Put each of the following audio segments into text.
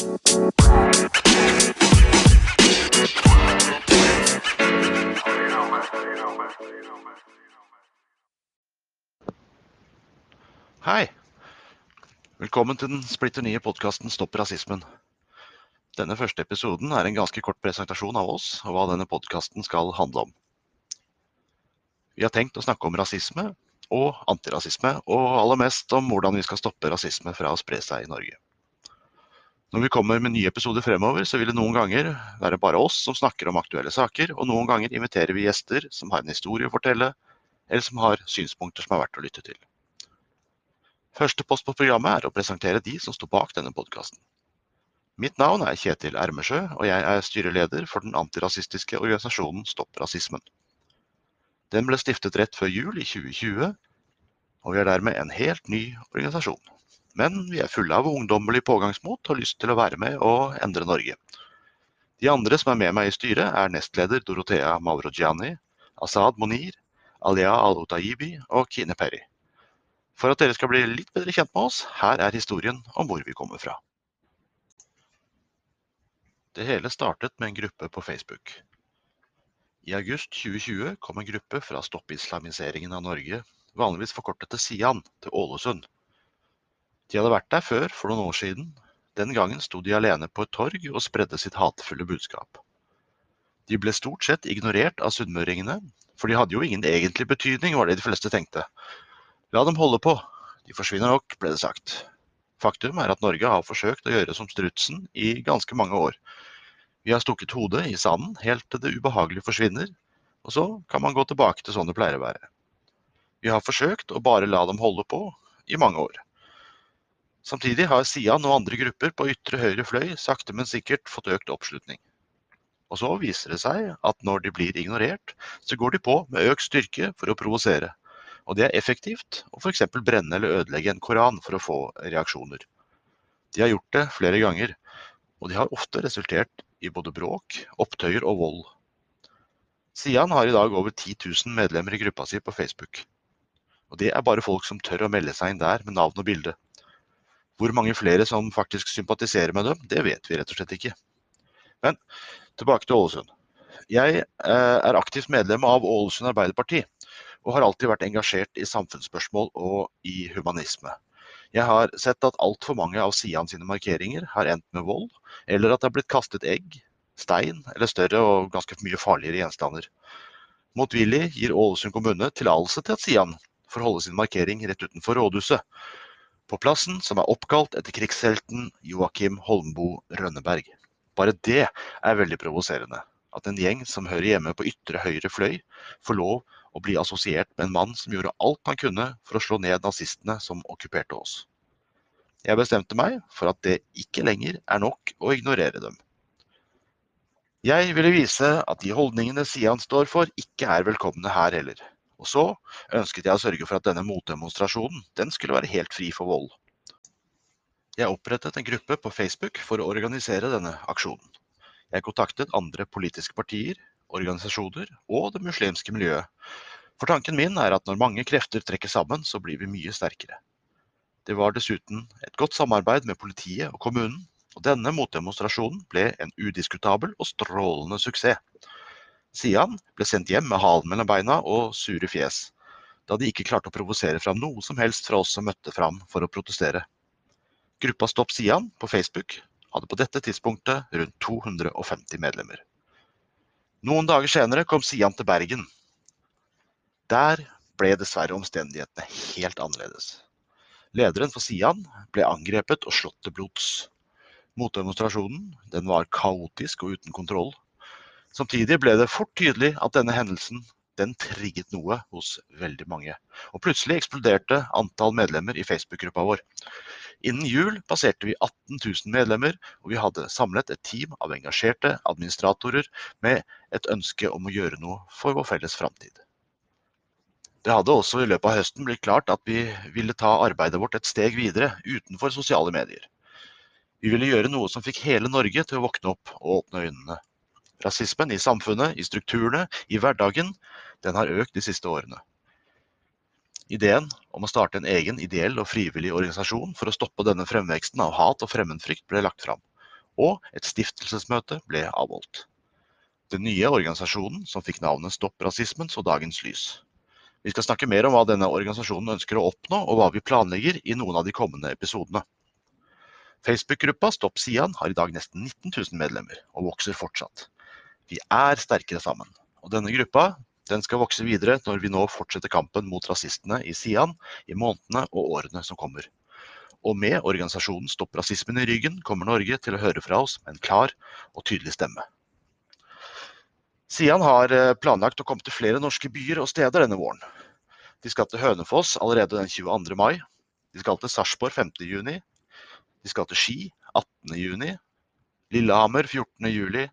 Hei. Velkommen til den splitter nye podkasten Stopp rasismen. Denne første episoden er en ganske kort presentasjon av oss og hva denne podkasten skal handle om. Vi har tenkt å snakke om rasisme og antirasisme, og aller mest om hvordan vi skal stoppe rasisme fra å spre seg i Norge. Når vi kommer med nye episoder fremover, så vil det noen ganger være bare oss som snakker om aktuelle saker, og noen ganger inviterer vi gjester som har en historie å fortelle, eller som har synspunkter som er verdt å lytte til. Første post på programmet er å presentere de som står bak denne podkasten. Mitt navn er Kjetil Ermesjø, og jeg er styreleder for den antirasistiske organisasjonen Stopp rasismen. Den ble stiftet rett før jul i 2020, og vi er dermed en helt ny organisasjon. Men vi er fulle av ungdommelig pågangsmot og lyst til å være med og endre Norge. De andre som er med meg i styret, er nestleder Dorothea Mavrogiani, Asaad Monir, Alia Al-Otaibi og Kine Perry. For at dere skal bli litt bedre kjent med oss, her er historien om hvor vi kommer fra. Det hele startet med en gruppe på Facebook. I august 2020 kom en gruppe fra Stopp islamiseringen av Norge, vanligvis forkortet til Sian, til Ålesund. De hadde vært der før, for noen år siden. Den gangen sto de alene på et torg og spredde sitt hatefulle budskap. De ble stort sett ignorert av sunnmøringene, for de hadde jo ingen egentlig betydning, var det de fleste tenkte. La dem holde på, de forsvinner nok, ble det sagt. Faktum er at Norge har forsøkt å gjøre som strutsen i ganske mange år. Vi har stukket hodet i sanden helt til det ubehagelige forsvinner, og så kan man gå tilbake til sånn det pleier å være. Vi har forsøkt å bare la dem holde på i mange år. Samtidig har Sian og andre grupper på ytre høyre fløy sakte, men sikkert fått økt oppslutning. Og så viser det seg at når de blir ignorert, så går de på med økt styrke for å provosere. Og det er effektivt å f.eks. brenne eller ødelegge en koran for å få reaksjoner. De har gjort det flere ganger, og de har ofte resultert i både bråk, opptøyer og vold. Sian har i dag over 10 000 medlemmer i gruppa si på Facebook. Og det er bare folk som tør å melde seg inn der med navn og bilde. Hvor mange flere som faktisk sympatiserer med dem, det vet vi rett og slett ikke. Men tilbake til Ålesund. Jeg eh, er aktivt medlem av Ålesund Arbeiderparti, og har alltid vært engasjert i samfunnsspørsmål og i humanisme. Jeg har sett at altfor mange av Sian sine markeringer har endt med vold, eller at det har blitt kastet egg, stein eller større og ganske mye farligere gjenstander. Motvillig gir Ålesund kommune tillatelse til at Sian får holde sin markering rett utenfor rådhuset, på plassen som er oppkalt etter krigshelten Joakim Holmboe Rønneberg. Bare det er veldig provoserende. At en gjeng som hører hjemme på ytre høyre fløy, får lov å bli assosiert med en mann som gjorde alt han kunne for å slå ned nazistene som okkuperte oss. Jeg bestemte meg for at det ikke lenger er nok å ignorere dem. Jeg ville vise at de holdningene Sian står for, ikke er velkomne her heller. Og så ønsket jeg å sørge for at denne motdemonstrasjonen den skulle være helt fri for vold. Jeg opprettet en gruppe på Facebook for å organisere denne aksjonen. Jeg kontaktet andre politiske partier, organisasjoner og det muslimske miljøet. For tanken min er at når mange krefter trekker sammen, så blir vi mye sterkere. Det var dessuten et godt samarbeid med politiet og kommunen, og denne motdemonstrasjonen ble en udiskutabel og strålende suksess. Sian ble sendt hjem med halen mellom beina og sure fjes, da de ikke klarte å provosere fram noe som helst fra oss som møtte fram for å protestere. Gruppa Stopp Sian på Facebook hadde på dette tidspunktet rundt 250 medlemmer. Noen dager senere kom Sian til Bergen. Der ble dessverre omstendighetene helt annerledes. Lederen for Sian ble angrepet og slått til blods. Motdemonstrasjonen var kaotisk og uten kontroll. Samtidig ble det fort tydelig at denne hendelsen den trigget noe hos veldig mange. Og plutselig eksploderte antall medlemmer i Facebook-gruppa vår. Innen jul passerte vi 18 000 medlemmer, og vi hadde samlet et team av engasjerte administratorer med et ønske om å gjøre noe for vår felles framtid. Det hadde også i løpet av høsten blitt klart at vi ville ta arbeidet vårt et steg videre utenfor sosiale medier. Vi ville gjøre noe som fikk hele Norge til å våkne opp og åpne øynene. Rasismen i samfunnet, i strukturene, i hverdagen, den har økt de siste årene. Ideen om å starte en egen ideell og frivillig organisasjon for å stoppe denne fremveksten av hat og fremmedfrykt ble lagt fram. og et stiftelsesmøte ble avholdt. Den nye organisasjonen som fikk navnet Stopp rasismen så dagens lys. Vi skal snakke mer om hva denne organisasjonen ønsker å oppnå, og hva vi planlegger i noen av de kommende episodene. Facebook-gruppa Stopp Sian har i dag nesten 19 000 medlemmer, og vokser fortsatt. Vi er sterkere sammen. Og denne gruppa den skal vokse videre når vi nå fortsetter kampen mot rasistene i Sian i månedene og årene som kommer. Og med organisasjonen Stopp rasismen i ryggen kommer Norge til å høre fra oss med en klar og tydelig stemme. Sian har eh, planlagt å komme til flere norske byer og steder denne våren. De skal til Hønefoss allerede den 22. mai. De skal til Sarpsborg 5. juni. De skal til Ski 18. juni. Lillehammer 14. juli.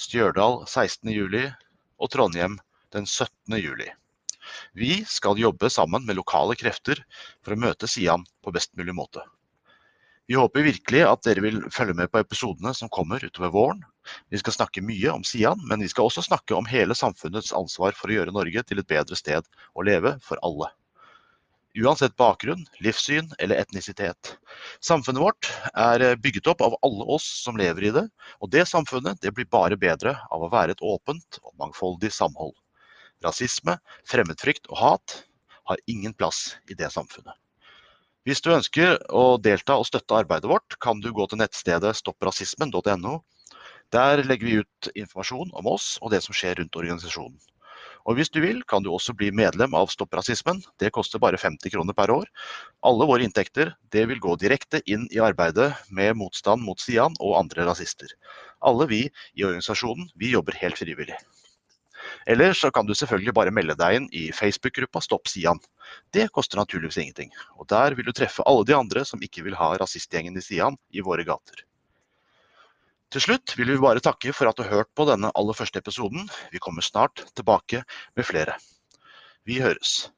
Stjørdal 16. juli. Og Trondheim den 17. juli. Vi skal jobbe sammen med lokale krefter for å møte Sian på best mulig måte. Vi håper virkelig at dere vil følge med på episodene som kommer utover våren, vi skal snakke mye om Sian, men vi skal også snakke om hele samfunnets ansvar for å gjøre Norge til et bedre sted å leve for alle. Uansett bakgrunn, livssyn eller etnisitet. Samfunnet vårt er bygget opp av alle oss som lever i det, og det samfunnet det blir bare bedre av å være et åpent og mangfoldig samhold. Rasisme, fremmedfrykt og hat har ingen plass i det samfunnet. Hvis du ønsker å delta og støtte arbeidet vårt, kan du gå til nettstedet stopprasismen.no der legger vi ut informasjon om oss og det som skjer rundt organisasjonen. Og hvis du vil, kan du også bli medlem av Stopp rasismen. Det koster bare 50 kroner per år. Alle våre inntekter det vil gå direkte inn i arbeidet med motstand mot Sian og andre rasister. Alle vi i organisasjonen, vi jobber helt frivillig. Eller så kan du selvfølgelig bare melde deg inn i Facebook-gruppa Stopp Sian. Det koster naturligvis ingenting. Og der vil du treffe alle de andre som ikke vil ha rasistgjengen i Sian i våre gater. Til slutt vil vi bare takke for at du har hørt på denne aller første episoden. Vi kommer snart tilbake med flere. Vi høres.